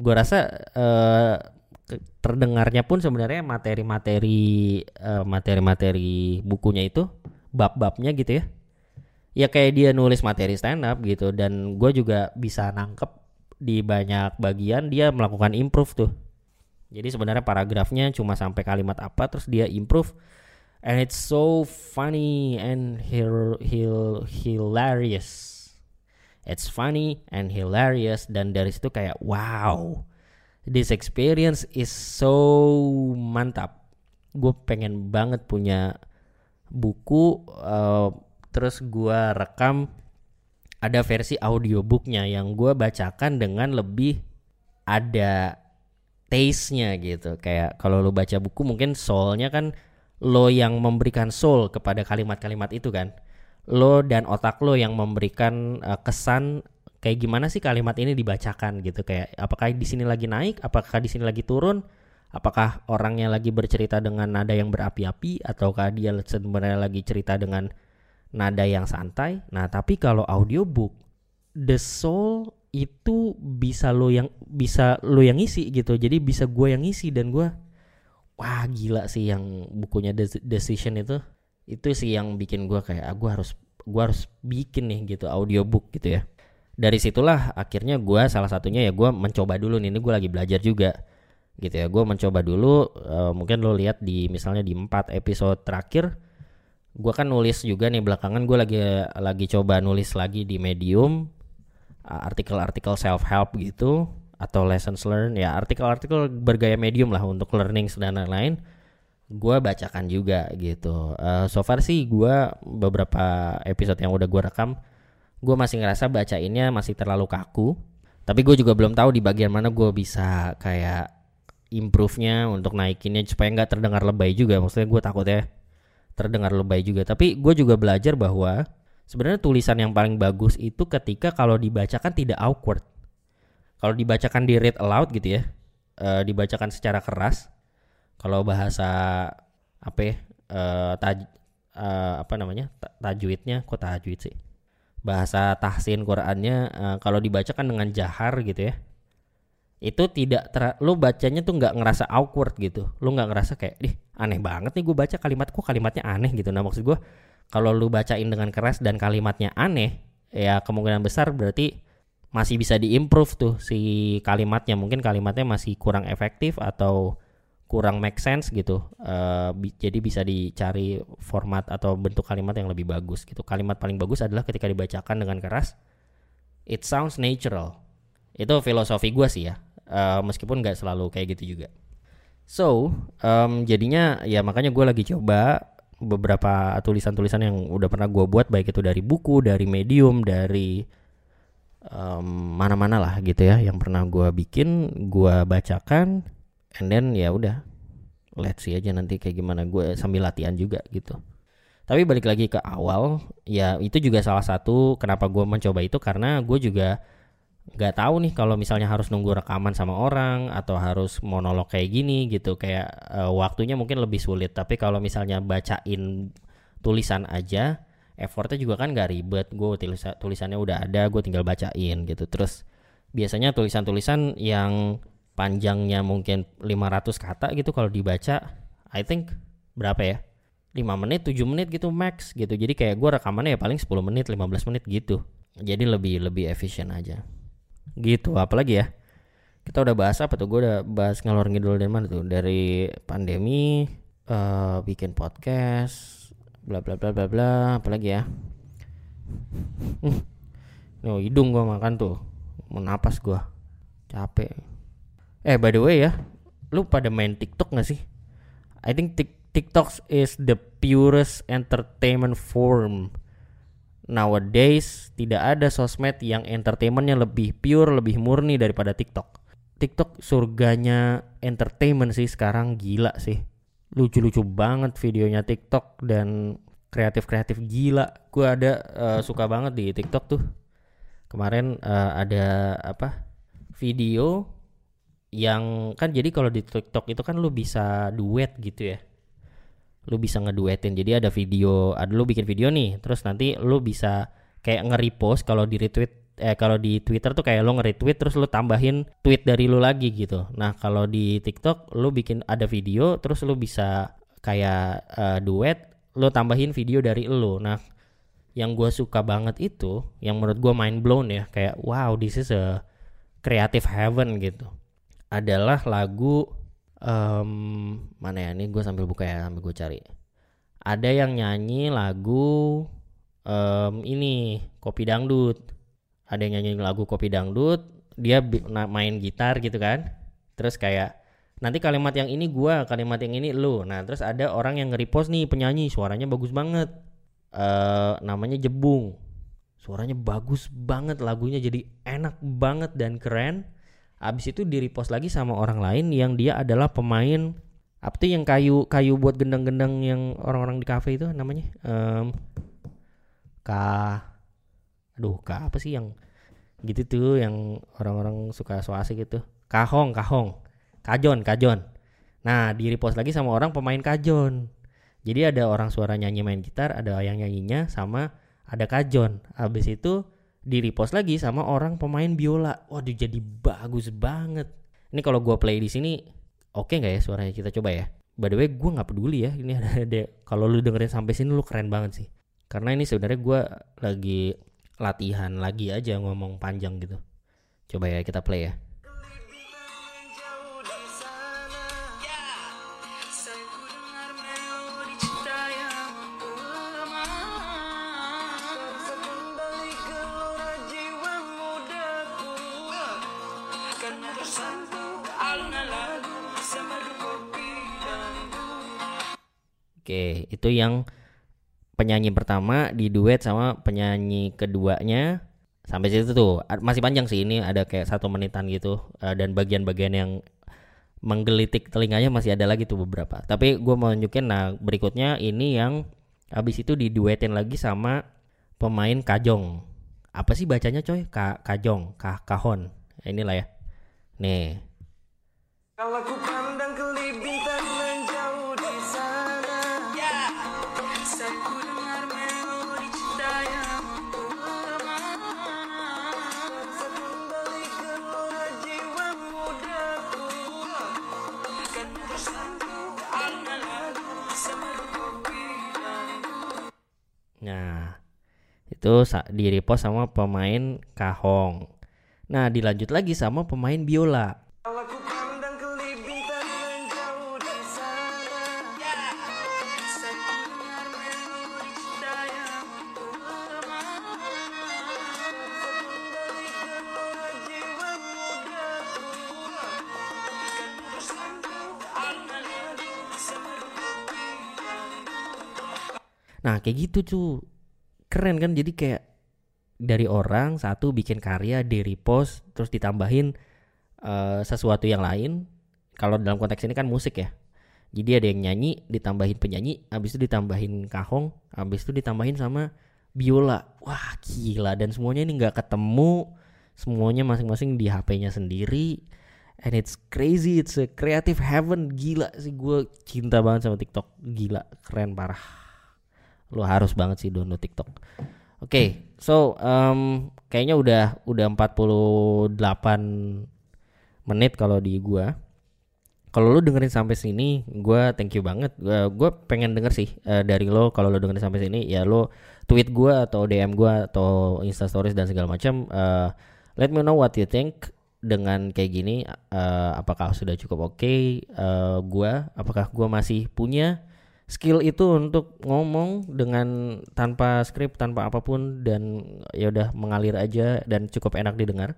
Speaker 2: Gue rasa uh, terdengarnya pun sebenarnya materi-materi uh, materi-materi bukunya itu bab-babnya gitu ya ya kayak dia nulis materi stand up gitu dan gue juga bisa nangkep di banyak bagian dia melakukan improve tuh. Jadi sebenarnya paragrafnya cuma sampai kalimat apa terus dia improve and it's so funny and hil hil hilarious. It's funny and hilarious dan dari situ kayak wow. This experience is so mantap. Gue pengen banget punya buku uh, terus gue rekam ada versi audiobooknya yang gue bacakan dengan lebih ada taste-nya gitu. Kayak kalau lo baca buku mungkin soulnya kan lo yang memberikan soul kepada kalimat-kalimat itu kan. Lo dan otak lo yang memberikan uh, kesan kayak gimana sih kalimat ini dibacakan gitu kayak apakah di sini lagi naik, apakah di sini lagi turun, apakah orangnya lagi bercerita dengan nada yang berapi-api ataukah dia sebenarnya lagi cerita dengan nada yang santai. Nah, tapi kalau audiobook the soul itu bisa lo yang bisa lo yang isi gitu. Jadi bisa gue yang isi dan gue wah gila sih yang bukunya The Decision itu. Itu sih yang bikin gue kayak ah, gue harus gue harus bikin nih gitu audiobook gitu ya. Dari situlah akhirnya gue salah satunya ya gue mencoba dulu nih ini gue lagi belajar juga gitu ya. Gue mencoba dulu uh, mungkin lo lihat di misalnya di empat episode terakhir gue kan nulis juga nih belakangan gue lagi lagi coba nulis lagi di medium artikel-artikel self help gitu atau lessons learned ya artikel-artikel bergaya medium lah untuk learning dan lain-lain gue bacakan juga gitu. Uh, so far sih gue beberapa episode yang udah gue rekam gue masih ngerasa bacainnya masih terlalu kaku tapi gue juga belum tahu di bagian mana gue bisa kayak improve-nya untuk naikinnya supaya nggak terdengar lebay juga maksudnya gue takut ya terdengar lebay juga. Tapi gue juga belajar bahwa sebenarnya tulisan yang paling bagus itu ketika kalau dibacakan tidak awkward. Kalau dibacakan di read aloud gitu ya, uh, dibacakan secara keras. Kalau bahasa apa ya, uh, taj, uh, apa namanya tajwidnya, kok tajwid sih? Bahasa tahsin Qurannya uh, kalau dibacakan dengan jahar gitu ya, itu tidak ter lu bacanya tuh nggak ngerasa awkward gitu. Lu nggak ngerasa kayak dih aneh banget nih gue baca kalimat kok kalimatnya aneh gitu. Nah maksud gue kalau lu bacain dengan keras dan kalimatnya aneh ya kemungkinan besar berarti masih bisa diimprove tuh si kalimatnya. Mungkin kalimatnya masih kurang efektif atau kurang make sense gitu uh, bi jadi bisa dicari format atau bentuk kalimat yang lebih bagus gitu. Kalimat paling bagus adalah ketika dibacakan dengan keras it sounds natural. Itu filosofi gue sih ya uh, meskipun nggak selalu kayak gitu juga. So um, jadinya ya makanya gue lagi coba beberapa tulisan-tulisan yang udah pernah gue buat baik itu dari buku dari medium dari um, mana-mana lah gitu ya yang pernah gue bikin gue bacakan and then ya udah let's see aja nanti kayak gimana gue sambil latihan juga gitu. Tapi balik lagi ke awal ya itu juga salah satu kenapa gue mencoba itu karena gue juga nggak tahu nih kalau misalnya harus nunggu rekaman sama orang atau harus monolog kayak gini gitu. Kayak uh, waktunya mungkin lebih sulit. Tapi kalau misalnya bacain tulisan aja effortnya juga kan gak ribet. Gue tulis tulisannya udah ada gue tinggal bacain gitu. Terus biasanya tulisan-tulisan yang panjangnya mungkin 500 kata gitu kalau dibaca I think berapa ya? 5 menit 7 menit gitu max gitu. Jadi kayak gue rekamannya ya paling 10 menit 15 menit gitu. Jadi lebih lebih efisien aja. Gitu apalagi ya? Kita udah bahas apa tuh? Gue udah bahas ngalor ngidul dari mana tuh? Dari pandemi uh, bikin podcast bla bla bla bla bla. Apalagi ya? Hmm. no hidung gue makan tuh. Mau napas gue capek eh by the way ya lu pada main TikTok gak sih? I think TikTok is the purest entertainment form. Nowadays tidak ada sosmed yang entertainmentnya lebih pure lebih murni daripada TikTok. TikTok surganya entertainment sih sekarang gila sih. Lucu-lucu banget videonya TikTok dan kreatif-kreatif gila. Gue ada uh, suka banget di TikTok tuh. Kemarin uh, ada apa video yang kan jadi kalau di TikTok itu kan lu bisa duet gitu ya. Lu bisa ngeduetin. Jadi ada video ada lu bikin video nih terus nanti lu bisa kayak nge-repost kalau di retweet eh kalau di Twitter tuh kayak lu nge-retweet terus lu tambahin tweet dari lu lagi gitu. Nah kalau di TikTok lu bikin ada video terus lu bisa kayak uh, duet lu tambahin video dari lu. Nah yang gue suka banget itu yang menurut gue mind blown ya kayak wow this is a creative heaven gitu adalah lagu um, mana ya ini gue sambil buka ya sambil gue cari. Ada yang nyanyi lagu um, ini kopi dangdut. Ada yang nyanyi lagu kopi dangdut dia main gitar gitu kan. Terus kayak nanti kalimat yang ini gue kalimat yang ini lu. Nah terus ada orang yang nge-repost nih penyanyi suaranya bagus banget. Uh, namanya Jebung. Suaranya bagus banget lagunya jadi enak banget dan keren Abis itu di repost lagi sama orang lain yang dia adalah pemain apa tuh yang kayu kayu buat gendang-gendang yang orang-orang di kafe itu namanya? Um, k aduh k apa sih yang gitu tuh yang orang-orang suka so asik gitu kahong kahong. Kajon kajon. Nah di repost lagi sama orang pemain kajon. Jadi ada orang suara nyanyi main gitar ada yang nyanyinya sama ada kajon. Habis itu di repost lagi sama orang pemain biola. Waduh jadi bagus banget. Ini kalau gua play di sini oke okay nggak ya suaranya kita coba ya. By the way gue nggak peduli ya ini *laughs* ada, ada kalau lu dengerin sampai sini lu keren banget sih. Karena ini sebenarnya gue lagi latihan lagi aja ngomong panjang gitu. Coba ya kita play ya. Itu yang penyanyi pertama di duet sama penyanyi keduanya. Sampai situ tuh. Masih panjang sih ini ada kayak satu menitan gitu. Dan bagian-bagian yang menggelitik telinganya masih ada lagi tuh beberapa. Tapi gue mau nunjukin nah berikutnya ini yang habis itu diduetin lagi sama pemain kajong. Apa sih bacanya coy? Ka kajong Ka kahon. Inilah ya. Nih. Kalau itu di repost sama pemain kahong. Nah, dilanjut lagi sama pemain biola. Nah kayak gitu cu Keren kan? Jadi kayak Dari orang satu bikin karya di repost Terus ditambahin uh, sesuatu yang lain. Kalau dalam konteks ini kan musik ya. Jadi ada yang nyanyi ditambahin penyanyi Habis itu ditambahin kahong Habis itu ditambahin sama biola. Wah gila. Dan semuanya ini gak ketemu. Semuanya masing-masing di HP-nya sendiri. And it's crazy. It's a creative heaven. Gila sih. Gue cinta banget sama TikTok. Gila. Keren parah Lo harus banget sih download TikTok. Oke, okay, so um, kayaknya udah udah 48 menit kalau di gua. Kalau lo dengerin sampai sini, gua thank you banget. Gua, gua pengen denger sih uh, dari lo kalau lo dengerin sampai sini ya lo tweet gua atau DM gua atau Insta Stories dan segala macam. Uh, let me know what you think dengan kayak gini. Uh, apakah sudah cukup oke? Okay? Uh, gua, apakah gua masih punya skill itu untuk ngomong dengan tanpa skrip tanpa apa pun dan ya udah mengalir aja dan cukup enak didengar.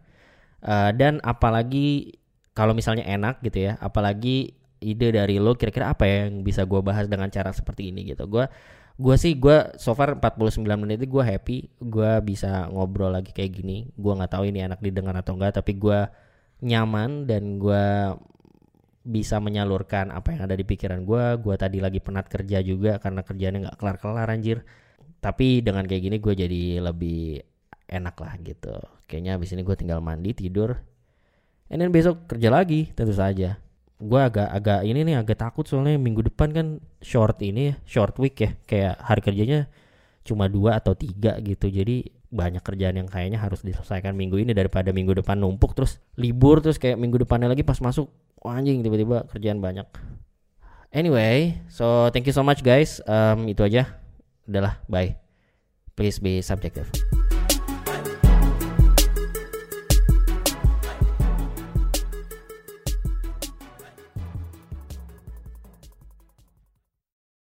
Speaker 2: Uh, dan apalagi kalau misalnya enak gitu ya apalagi ide dari lo kira-kira apa ya yang bisa gue bahas dengan cara seperti ini gitu. Gue gue sih gue so far 49 menit itu gue happy gue bisa ngobrol lagi kayak gini. Gue nggak tahu ini enak didengar atau enggak tapi gue nyaman dan gue bisa menyalurkan apa yang ada di pikiran gue gue tadi lagi penat kerja juga karena kerjanya nggak kelar kelar anjir. Tapi dengan kayak gini gue jadi lebih enak lah gitu. Kayaknya abis ini gue tinggal mandi tidur and then besok kerja lagi tentu saja. Gue agak agak ini nih agak takut soalnya minggu depan kan short ini short week ya. Kayak hari kerjanya cuma dua atau tiga gitu. Jadi banyak kerjaan yang kayaknya harus diselesaikan minggu ini daripada minggu depan numpuk terus libur terus kayak minggu depannya lagi pas masuk oh, anjing tiba-tiba kerjaan banyak. Anyway so thank you so much guys. Um, itu aja. Udahlah bye. Please be subjective